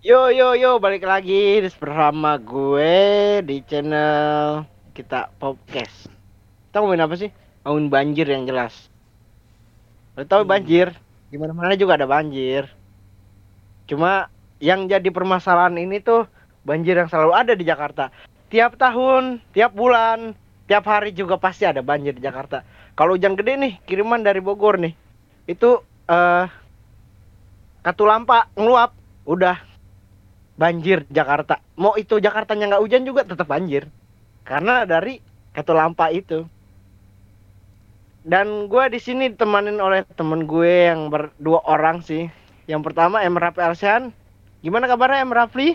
Yo yo yo balik lagi bersama gue di channel kita podcast. Kita ngomongin apa sih? Ngomongin banjir yang jelas. Lo tau Hmm. banjir? Di mana juga ada banjir. Cuma yang jadi permasalahan ini tuh banjir yang selalu ada di Jakarta. Tiap tahun, tiap bulan, tiap hari juga pasti ada banjir di Jakarta. Kalau hujan gede nih, kiriman dari Bogor nih. Itu eh Katulampa ngeluap, udah banjir Jakarta. Mau itu Jakartanya nggak hujan juga tetap banjir. Karena dari Katulampa itu. Dan gue di sini ditemanin oleh temen gue yang berdua orang sih. Yang pertama Em Rafli Alsian. Gimana kabarnya Em Rafli?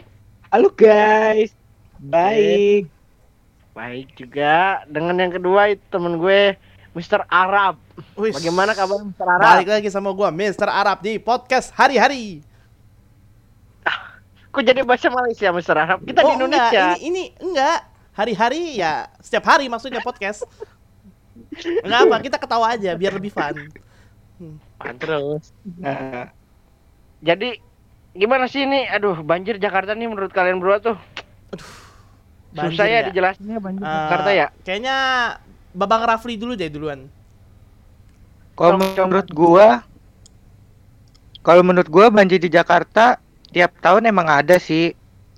Halo guys, baik. Baik juga. Dengan yang kedua itu temen gue Mr. Arab. Wih, Bagaimana kabar Mr. Arab? Balik lagi sama gua Mr. Arab di podcast hari-hari. Kok jadi bahasa Malaysia Mr. Arab? Kita di Oh, Indonesia. Enggak, ini, ini enggak. Hari-hari ya setiap hari maksudnya podcast. Enggak apa, kita ketawa aja biar lebih fun. Apaan terus. Nah, jadi gimana sih ini? Aduh, banjir Jakarta nih menurut kalian berdua tuh. Banjir Susah ya ya? dijelasinnya banjir Eh, Jakarta ya. Kayaknya Babang Rafli dulu deh duluan. Kalau menurut gua, kalau menurut gua banjir di Jakarta tiap tahun emang ada sih.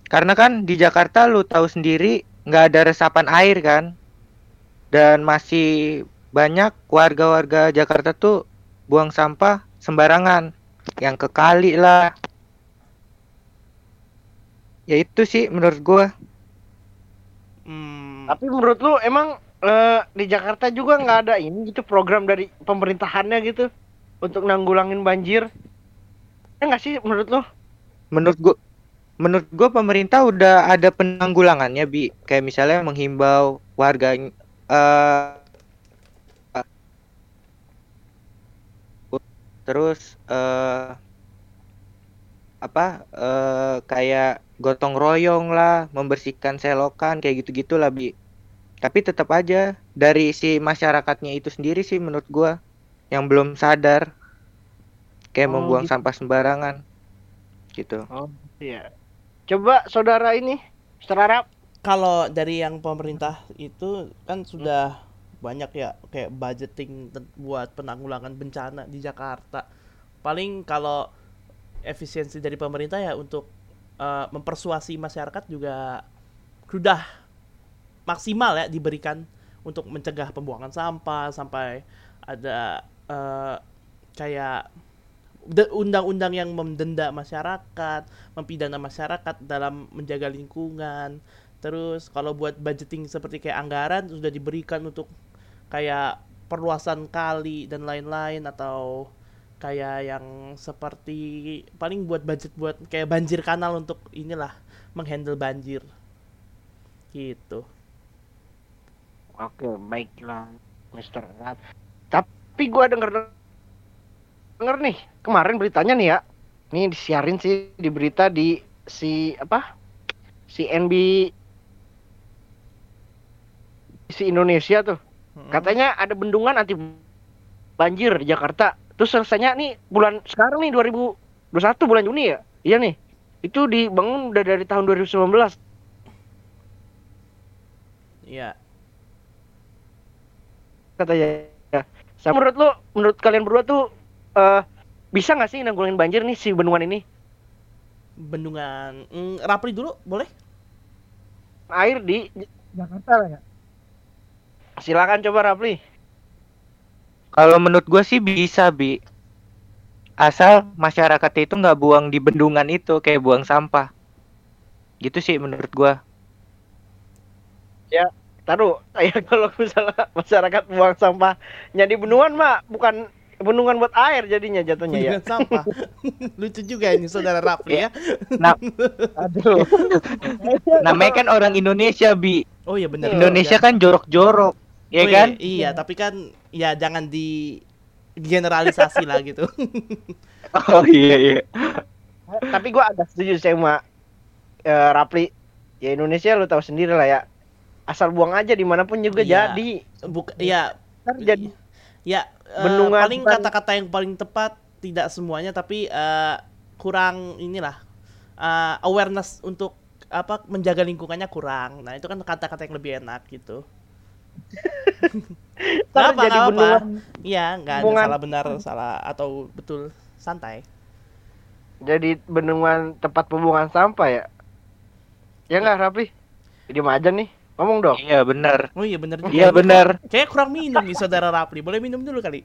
Karena kan di Jakarta lu tahu sendiri nggak ada resapan air kan. Dan masih banyak warga-warga Jakarta tuh buang sampah sembarangan. Yang ke kali lah. Ya itu sih menurut gua. Hmm, Tapi menurut lu emang eh, di Jakarta juga nggak ada ini gitu program dari pemerintahannya gitu untuk nanggulangin banjir? Ya nggak sih menurut lu? Menurut gua menurut gua pemerintah udah ada penanggulangannya bi. Kayak misalnya menghimbau warga eh terus eh apa eh kayak gotong royong lah membersihkan selokan kayak gitu gitulah bi. Tapi tetap aja dari si masyarakatnya itu sendiri sih menurut gua yang belum sadar. Kayak Oh, membuang gitu. sampah sembarangan gitu Oh, iya. Coba saudara ini. Arab. kalau dari yang pemerintah itu kan sudah banyak ya kayak budgeting buat penanggulangan bencana di Jakarta. Paling kalau efisiensi dari pemerintah ya untuk eh, mempersuasi masyarakat juga sudah maksimal ya diberikan untuk mencegah pembuangan sampah sampai ada eh, kayak undang-undang yang mendenda masyarakat, mempidana masyarakat dalam menjaga lingkungan. Terus kalau buat budgeting seperti kayak anggaran sudah diberikan untuk kayak perluasan kali dan lain-lain atau kayak yang seperti paling buat budget buat kayak banjir kanal untuk inilah menghandle banjir. Gitu. Oke, baiklah. Arab. Tapi gua denger denger nih kemarin beritanya nih ya. Nih disiarin sih di berita di si apa? CNB si Indonesia tuh. Mm-mm. Katanya ada bendungan anti banjir di Jakarta. Terus selesainya nih bulan sekarang nih 2021 bulan Juni ya. Iya nih. Itu dibangun udah dari tahun 2019. Iya. katanya. Ya. Sama menurut lu, menurut kalian berdua tuh eh bisa nggak sih nanggulangin banjir nih si bendungan ini? Bendungan mm, Rapli dulu boleh? Air di Jakarta lah ya. Silakan coba Rapli. Kalau menurut gua sih bisa, Bi. Asal masyarakatnya itu nggak buang di bendungan itu, kayak buang sampah. Gitu sih menurut gua. Taruh, ya kalau misalnya masyarakat buang sampahnya di bendungan mah bukan bendungan buat air jadinya jatuhnya ya. Sampah. Lucu juga ini saudara Rapli ya. Nah, Aduh. namanya kan orang Indonesia, Bi. Oh iya benar. Indonesia kan jorok-jorok, ya Oh, kan? Iya, iya, tapi kan ya jangan di generalisasi lah gitu. Oh iya iya. Tapi gua agak setuju sama eh, Rapli. Ya Indonesia lu tahu sendiri lah ya. Asal buang aja di mana pun juga Iya. jadi. Buka, ya Ntar jadi ya Bendungan paling kata-kata yang paling tepat tidak semuanya tapi eh, kurang inilah uh, awareness untuk apa menjaga lingkungannya kurang. Nah, itu kan kata-kata yang lebih enak gitu. Kenapa, jadi bendungan. Iya, nggak ada salah benar, salah atau betul santai. jadi bendungan tempat pembuangan sampah ya? Ya nggak Rapi jadi aja nih ngomong dong Iya benar. Oh iya benar. Iya benar. Kayak kurang minum nih saudara Rapli. Boleh minum dulu kali.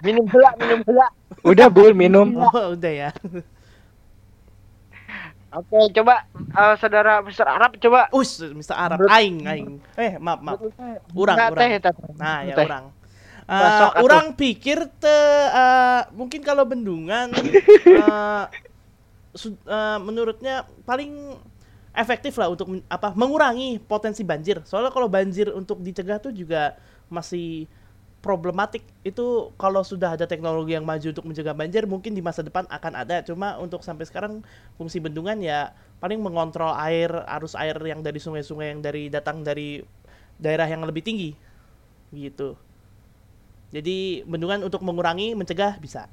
minum pula minum pula Udah bul minum. Oh, udah ya. oke coba eh, saudara Mister Arab coba Us, Mr. Arab. Aing, aing. Eh, maaf, maaf. Urang, urang. Nah, ya Teh. orang. Masuk Eh, atuh. orang pikir te eh, mungkin kalau bendungan su- eh, menurutnya paling efektif lah untuk apa mengurangi potensi banjir. Soalnya kalau banjir untuk dicegah tuh juga masih problematik. Itu kalau sudah ada teknologi yang maju untuk mencegah banjir mungkin di masa depan akan ada. Cuma untuk sampai sekarang fungsi bendungan ya paling mengontrol air, arus air yang dari sungai-sungai yang dari datang dari daerah yang lebih tinggi. Gitu. Jadi bendungan untuk mengurangi, mencegah bisa.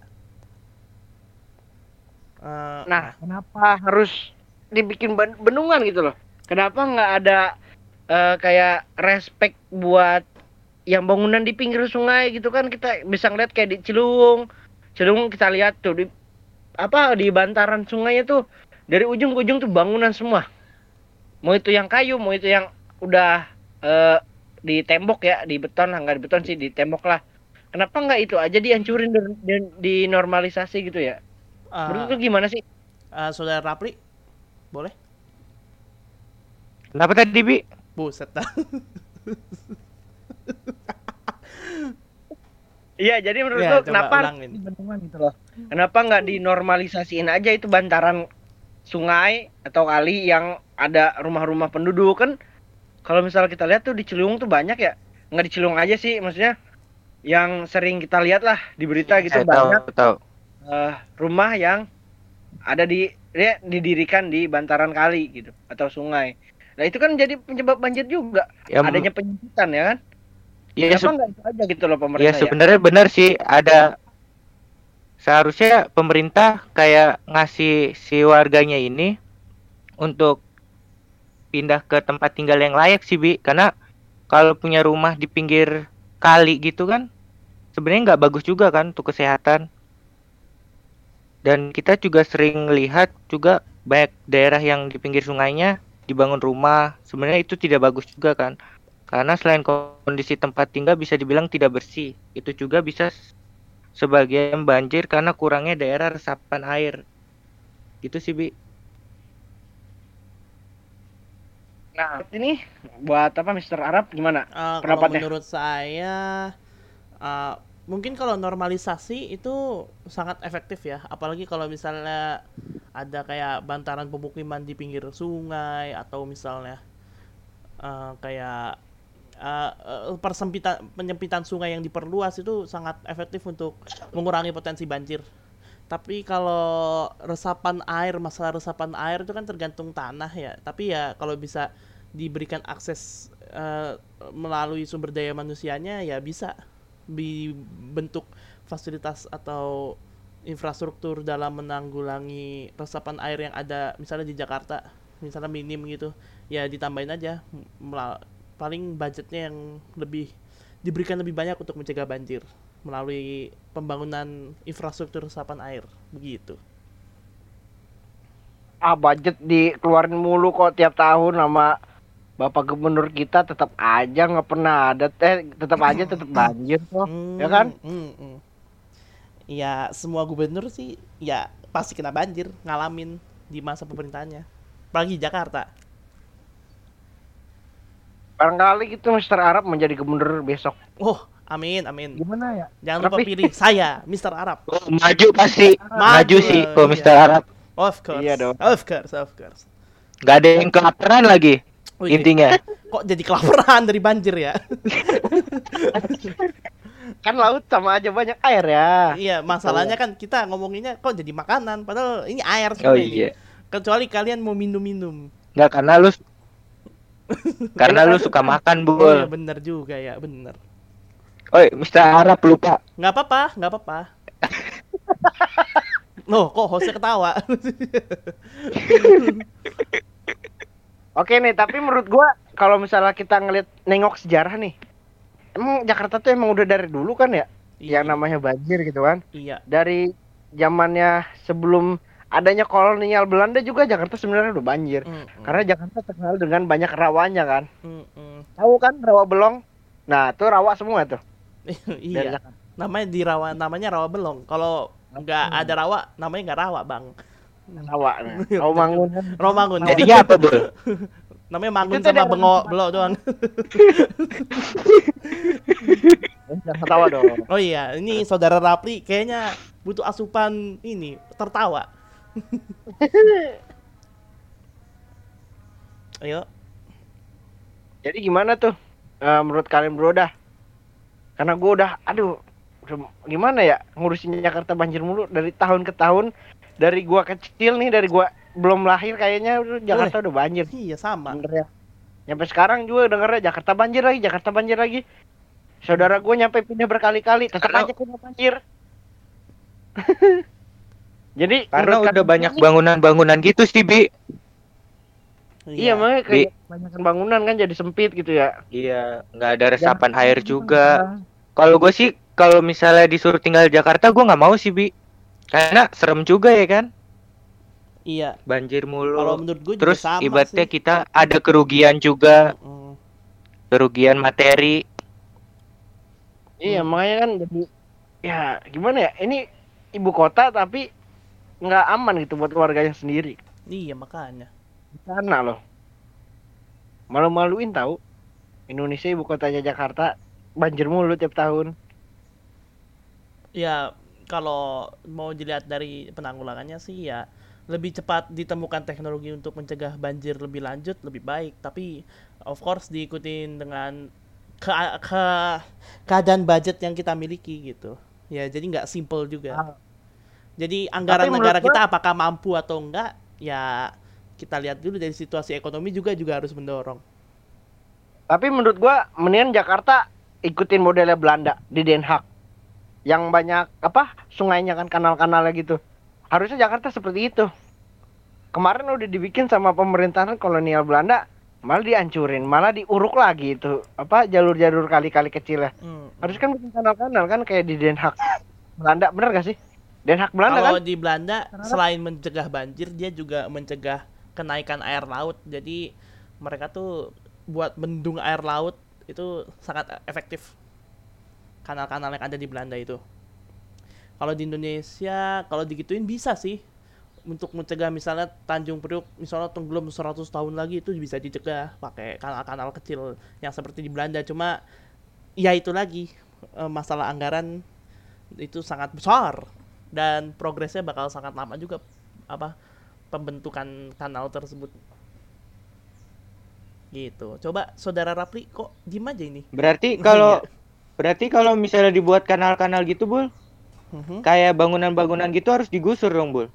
Eh, Nah, kenapa harus dibikin ben- bendungan gitu loh? Kenapa nggak ada eh, kayak respect buat yang bangunan di pinggir sungai gitu kan kita bisa ngeliat kayak di Ciliwung. Ciliwung kita lihat tuh di apa di bantaran sungainya tuh dari ujung ke ujung tuh bangunan semua. Mau itu yang kayu, mau itu yang udah eh, di tembok ya, di beton, nggak di beton sih, di tembok lah. Kenapa nggak itu aja dihancurin dan dinormalisasi gitu ya? eh, Menurut lu gimana sih? eh, saudara Rapli, boleh? Kenapa tadi bi? Buset dah. Iya, jadi menurut Ya, lu coba kenapa gitu loh? Kenapa nggak dinormalisasiin aja itu bantaran sungai atau kali yang ada rumah-rumah penduduk kan? Kalau misalnya kita lihat tuh di Ciliwung tuh banyak ya, nggak di Ciliwung aja sih, maksudnya yang sering kita lihat lah di berita gitu Saya tahu banyak tahu. eh, rumah yang ada di ya, didirikan di bantaran kali gitu atau sungai. Nah itu kan jadi penyebab banjir juga, Ya, adanya penyempitan ya kan? ya, Kenapa se- nggak itu aja gitu loh ya pemerintah ya? sebenarnya benar sih ada seharusnya pemerintah kayak ngasih si warganya ini untuk pindah ke tempat tinggal yang layak sih bi karena kalau punya rumah di pinggir kali gitu kan sebenarnya nggak bagus juga kan untuk kesehatan dan kita juga sering lihat juga banyak daerah yang di pinggir sungainya dibangun rumah. Sebenarnya itu tidak bagus juga kan. Karena selain kondisi tempat tinggal bisa dibilang tidak bersih. Itu juga bisa sebagian banjir karena kurangnya daerah resapan air. Gitu sih bi. Nah ini buat apa Mister Arab? Gimana? Kalau Pendapatnya? menurut saya eh, mungkin kalau normalisasi itu sangat efektif ya. Apalagi kalau misalnya ada kayak bantaran pemukiman di pinggir sungai atau misalnya eh, kayak eh, persempitan penyempitan sungai yang diperluas itu sangat efektif untuk mengurangi potensi banjir. Tapi kalau resapan air masalah resapan air itu kan tergantung tanah ya. Tapi ya kalau bisa diberikan akses eh, melalui sumber daya manusianya ya bisa dibentuk fasilitas atau infrastruktur dalam menanggulangi resapan air yang ada misalnya di Jakarta misalnya minim gitu ya ditambahin aja. Paling budgetnya yang lebih diberikan lebih banyak untuk mencegah banjir melalui pembangunan infrastruktur resapan air begitu. Ah budget dikeluarin mulu kok tiap tahun sama Bapak Gubernur kita tetap aja nggak pernah ada eh tetap aja tetap banjir kok. ya kan? Hmm, hmm. Ya semua gubernur sih ya pasti kena banjir ngalamin di masa pemerintahannya. Apalagi Jakarta. Barangkali gitu Mister Arab menjadi gubernur besok. Oh, amin, amin. Gimana ya? Jangan lupa Tapi- pilih saya, Mr. Arab. Oh, maju pasti maju sih lah, kalau iya. Mister Arab Of course. Iya dong. Of course, of course. nggak ada yang kelaparan lagi Oh, iya. intinya Kok jadi kelaparan dari banjir ya? Kan laut sama aja banyak air ya. iya, masalahnya kan kita ngomonginnya kok jadi makanan, padahal ini air oh sebenarnya ini. iya Kecuali kalian mau minum-minum. nggak karena lu karena lu suka makan Oh, iya, bener juga ya, bener. Oi Mister Arab lupa Nggak apa-apa, nggak apa-apa. Loh, kok hostnya ketawa? Oke nih, tapi menurut gua kalau misalnya kita ngeliat nengok sejarah nih, emang Jakarta tuh emang udah dari dulu kan ya, yang namanya banjir gitu kan. Iya. Dari zamannya sebelum adanya kolonial Belanda juga Jakarta sebenarnya udah banjir. Mm, mm, Karena Jakarta terkenal dengan banyak rawanya kan. mm, mm. Tahu kan rawa belong? Nah, tuh rawa semua tuh. iya. Namanya di rawa, namanya rawa belong. Kalau nggak Hmm. ada rawa, namanya nggak rawa, bang. Rawa. Nah. Rawa Mangun kan. Rawa mangun. Jadinya apa, Bul? namanya mangun Itu sama bengok belok doang. Jangan ketawa dong. Oh iya, ini saudara Rapli kayaknya butuh asupan ini tertawa. Ayo, Jadi gimana tuh eh, menurut kalian bro dah? Karena gua udah, aduh, udah gimana ya ngurusin Jakarta banjir mulu dari tahun ke tahun. Dari gua kecil nih, dari gua belum lahir kayaknya udah Jakarta udah banjir. iya sama. Bener ya. Nyampe sekarang juga dengernya Jakarta banjir lagi, Jakarta banjir lagi. Saudara gue nyampe pindah berkali-kali, tetap Karena- aja kena banjir. Jadi Karena udah banyak bangunan-bangunan gitu sih, Bi. Iya, makanya kayak banyak bangunan kan jadi sempit gitu ya. Iya, nggak ada resapan Jakarta air juga. juga. Kalau gue sih, kalau misalnya disuruh tinggal di Jakarta, gue nggak mau sih, Bi. Karena serem juga ya kan, Iya. banjir Kalau mulu. menurut gue juga Terus sama ibaratnya sih. kita ada kerugian juga, Mm, kerugian materi. Iya, Hmm. makanya kan jadi ya gimana ya? Ini ibu kota tapi nggak aman gitu buat warganya sendiri. Iya makanya. Di sana loh. Malu-maluin tahu. Indonesia ibu kotanya Jakarta banjir mulu tiap tahun. Ya kalau mau dilihat dari penanggulangannya sih ya lebih cepat ditemukan teknologi untuk mencegah banjir lebih lanjut lebih baik. Tapi of course diikutin dengan ke, ke keadaan budget yang kita miliki gitu. Ya jadi nggak simple juga. Ah. Jadi anggaran negara kita apakah mampu atau enggak ya kita lihat dulu dari situasi ekonomi juga juga harus mendorong. Tapi menurut gua mendingan Jakarta ikutin modelnya Belanda di Den Haag. Yang banyak apa? Sungainya kan kanal-kanalnya gitu. Harusnya Jakarta seperti itu. Kemarin udah dibikin sama pemerintahan kolonial Belanda, malah dihancurin, malah diuruk lagi itu apa jalur-jalur kali-kali kecilnya. Hmm. Harus kan bikin kanal-kanal kan kayak di Den Haag. Belanda bener gak sih? Den Haag Belanda Kalau kan? di Belanda selain mencegah banjir dia juga mencegah kenaikan air laut. Jadi mereka tuh buat bendung air laut itu sangat efektif. Kanal-kanal yang ada di Belanda itu. Kalau di Indonesia kalau digituin bisa sih. Untuk mencegah misalnya Tanjung Priuk misalnya tenggelam 100 tahun lagi itu bisa dicegah pakai kanal-kanal kecil yang seperti di Belanda. Cuma ya itu lagi eh, masalah anggaran itu sangat besar dan progresnya bakal sangat lama juga apa pembentukan kanal tersebut. Gitu. Coba saudara Rapli kok diem aja ini? Berarti kalau Iya. Berarti kalau misalnya dibuat kanal-kanal gitu, Bul, Mhm. kayak bangunan-bangunan gitu harus digusur dong, Bul.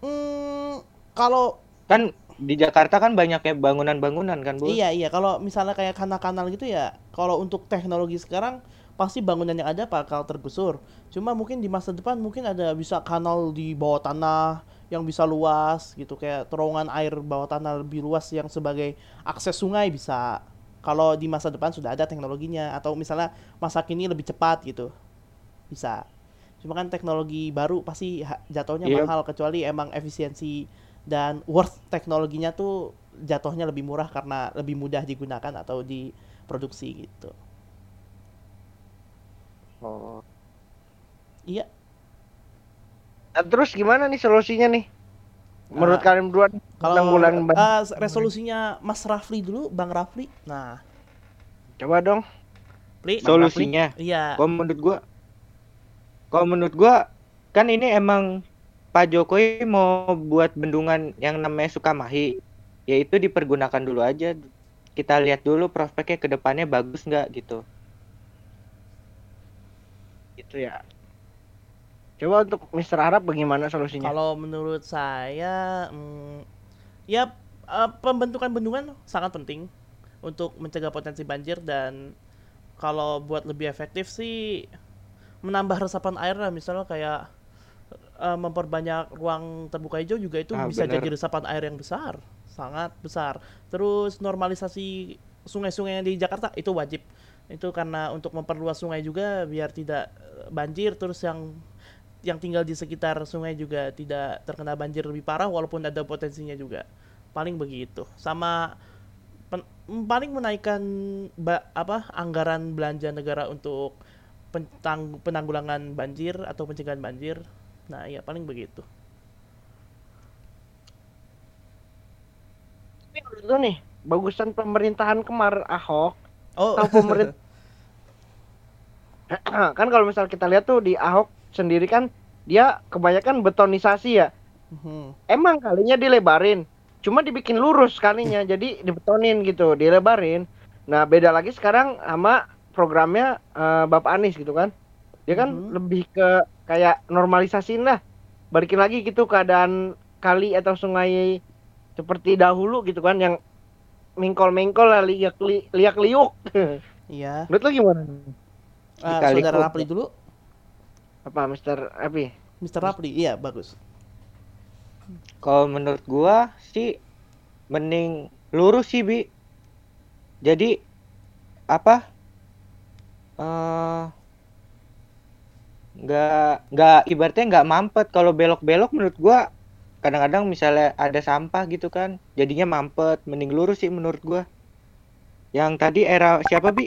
Hmm, kalau Kan di Jakarta kan banyak ya bangunan-bangunan kan, Bul. iya iya kalau misalnya kayak kanal-kanal gitu ya kalau untuk teknologi sekarang pasti bangunan yang ada bakal tergusur cuma mungkin di masa depan mungkin ada bisa kanal di bawah tanah yang bisa luas gitu kayak terowongan air bawah tanah lebih luas yang sebagai akses sungai bisa kalau di masa depan sudah ada teknologinya atau misalnya masa kini lebih cepat gitu bisa cuma kan teknologi baru pasti jatuhnya Iya. mahal kecuali emang efisiensi dan worth teknologinya tuh jatuhnya lebih murah karena lebih mudah digunakan atau diproduksi gitu Oh. iya Nah, terus gimana nih solusinya nih? Menurut Ah, kalian berdua kalau banjir. eh, resolusinya Mas Rafli dulu Bang Rafli nah Coba dong. Pli Solusinya. iya Kalau menurut gua kalau menurut gua kan ini emang Pak Jokowi mau buat bendungan yang namanya Sukamahi. Yaitu dipergunakan dulu aja. Kita lihat dulu prospeknya ke depannya bagus nggak gitu. Gitu ya. Coba untuk Mr. Arab bagaimana solusinya? Kalau menurut saya, mm, ya eh, pembentukan bendungan sangat penting untuk mencegah potensi banjir dan kalau buat lebih efektif sih menambah resapan air lah misalnya kayak eh, memperbanyak ruang terbuka hijau juga itu Ah, bisa bener. jadi resapan air yang besar, sangat besar. Terus normalisasi sungai-sungai di Jakarta itu wajib. Itu karena untuk memperluas sungai juga biar tidak eh, banjir terus yang yang tinggal di sekitar sungai juga tidak terkena banjir lebih parah walaupun ada potensinya juga. Paling begitu. Sama pen- paling menaikkan ba- apa anggaran belanja negara untuk pentang- penanggulangan banjir atau pencegahan banjir. Nah, ya paling begitu. Lu nih, bagusan pemerintahan kemarin Ahok Oh, atau pemerintah kan kalau misal kita lihat tuh di Ahok sendiri kan dia kebanyakan betonisasi ya. Mhm. Emang kalinya dilebarin, cuma dibikin lurus kalinya, jadi dibetonin gitu, dilebarin. Nah beda lagi sekarang sama programnya eh, Bapak Anies gitu kan, dia kan Mhm. lebih ke kayak normalisasiin lah, balikin lagi gitu keadaan kali atau sungai seperti dahulu gitu kan, yang mingkol-mingkol lah, liak li, liak liuk. Iya. Menurut lu gimana? Ah, Dikali saudara. Rapli dulu. Apa Mister Api? Mr. Rapli, iya bagus. Kalau menurut gua sih mending lurus sih bi. Jadi apa? eh nggak nggak ibaratnya nggak mampet kalau belok-belok menurut gua kadang-kadang misalnya ada sampah gitu kan jadinya mampet mending lurus sih menurut gua yang tadi era siapa bi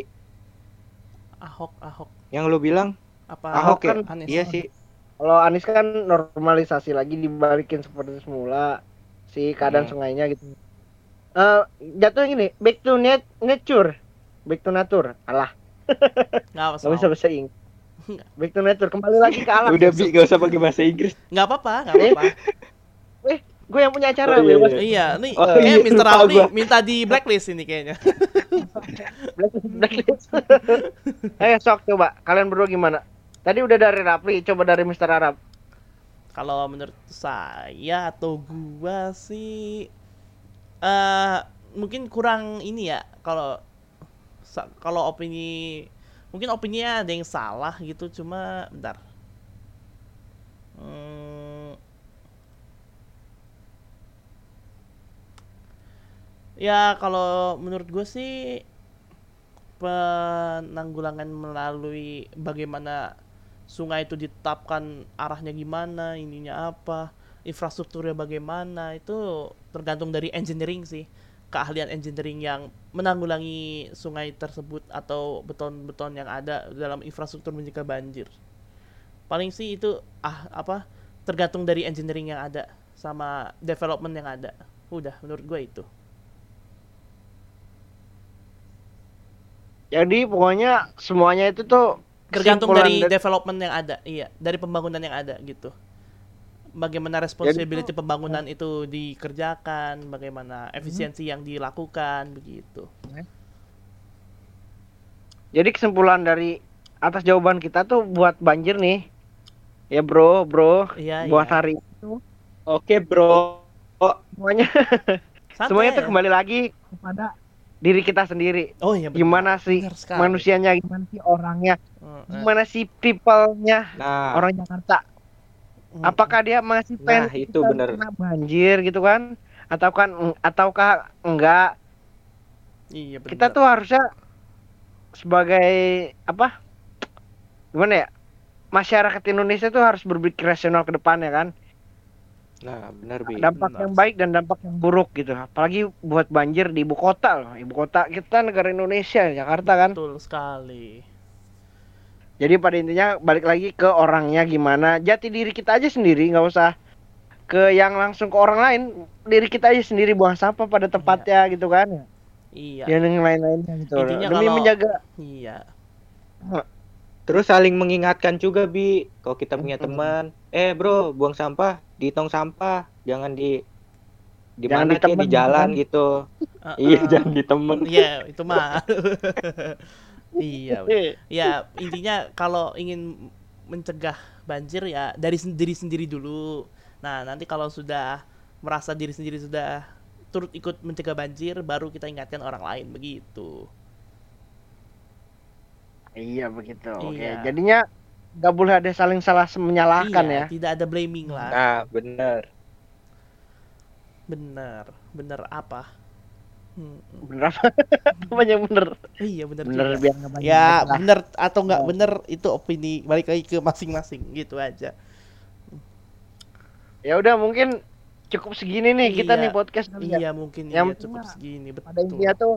Ahok, Ahok. yang lu bilang Apa Ahok ya kan Anies. iya sih Kalau Anies kan normalisasi lagi dibalikin seperti semula si keadaan Hmm. sungainya gitu. Eh jatuh gini, back to net nature. Back to nature. Alah, Nggak nggak bisa bahasa Inggris. Back to nature, kembali lagi ke alam. udah bi gak usah pakai bahasa Inggris Nggak apa-apa, nggak apa-apa. Gue yang punya acara, Oh, iya, bebas. iya, nih Oh, kayak iya, Mr. lupa Rapli gua. minta di blacklist ini kayaknya. Blacklist, blacklist. Ayo sok coba, kalian berdua gimana? Tadi udah dari Rapli, coba dari Mister Arab. Kalau menurut saya atau gua sih eh mungkin kurang ini ya kalau kalau opini mungkin opininya ada yang salah gitu cuma bentar. Hmm, ya kalau menurut gue sih penanggulangan melalui bagaimana sungai itu ditetapkan arahnya gimana, ininya apa, infrastrukturnya bagaimana, itu tergantung dari engineering sih. Keahlian engineering yang menanggulangi sungai tersebut atau beton-beton yang ada dalam infrastruktur mencegah banjir. Paling sih itu ah apa tergantung dari engineering yang ada sama development yang ada. Udah menurut gue itu. Jadi pokoknya semuanya itu tuh tergantung dari dari- development yang ada iya dari pembangunan yang ada gitu. Bagaimana responsibility pembangunan itu dikerjakan bagaimana efisiensi yang dilakukan begitu. Jadi kesimpulan dari atas jawaban kita tuh buat banjir nih. Ya bro, bro, iya buat iya. hari itu oke bro. Semuanya. Santai semuanya tuh ya. kembali lagi kepada diri kita sendiri. oh iya benar. Gimana sih Benar manusianya, gimana sih orangnya, Heeh. gimana sih people-nya nah orang Jakarta. Mm. Apakah dia masih Nah, pengen itu bener. kena banjir gitu kan? Atau kan ataukah enggak? iya benar. Kita tuh harusnya sebagai apa? Gimana ya? Masyarakat Indonesia tuh harus berpikir rasional ke depannya kan? Nah benar bi. Dampak Benar. yang baik dan dampak yang buruk gitu. Apalagi buat banjir di ibu kota loh. Ibu kota kita negara Indonesia Jakarta kan? Betul sekali. Jadi pada intinya balik lagi ke orangnya gimana. Jati diri kita aja sendiri nggak usah ke yang langsung ke orang lain. Diri kita aja sendiri buang sampah pada tempatnya gitu kan? Iya. Ya yang lain-lainnya gitu. Intinya demi kalau- menjaga iya Terus saling mengingatkan juga bi, kalau kita punya Mm-mm. teman, eh bro, buang sampah di tong sampah, jangan di di Jangan mana di di jalan gitu. Heeh. Iya, jangan di temen. iya itu mah iya ya intinya kalau ingin mencegah banjir ya dari sendiri sendiri dulu nah nanti kalau sudah merasa diri sendiri sudah turut ikut mencegah banjir baru kita ingatkan orang lain begitu iya begitu oke Iya. jadinya nggak boleh ada saling salah menyalahkan Iya, ya. tidak ada blaming lah. Nah, bener. Bener, bener apa? Hmm, Bener apa? Yang bener? Iya bener, Bener juga. biar nggak banyak Ya masalah. bener atau nggak Oh. bener itu opini balik lagi ke masing-masing gitu aja. Ya udah mungkin cukup segini nih kita Iya. nih podcast ya. Iya mungkin Yang iya cukup segini betul. Pada intinya tuh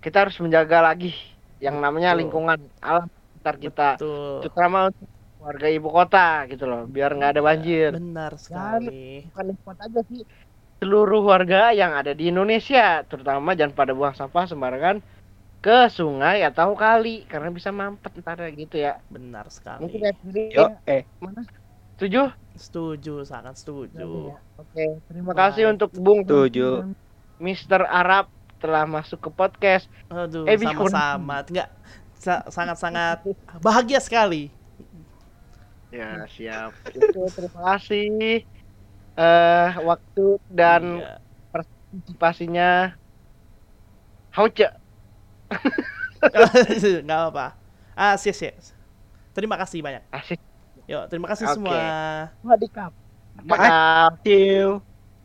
kita harus menjaga lagi yang namanya Betul. lingkungan alam sekitar kita, Betul. terutama untuk warga ibu kota gitu loh, biar nggak ada banjir. Benar sekali. Bukan ibu kota aja sih, seluruh warga yang ada di Indonesia, terutama jangan pada buang sampah sembarangan ke sungai atau kali karena bisa mampet ntar ya gitu ya. Benar Mungkin sekali. ya sendiri Yo, eh. mana? Setuju? Setuju, sangat setuju. Oke, terima kasih untuk Bung Setuju. dan Mr. Arab telah masuk ke podcast. Aduh, Eh, sama-sama. Enggak sa- sangat-sangat bahagia sekali. Ya, siap. Itu terima kasih eh waktu dan Iya. partisipasinya Hauce. nggak apa. Ah, yes, yes. Terima kasih banyak. Asik. Yuk, terima kasih Oke. semua. Wadikap. Maaf.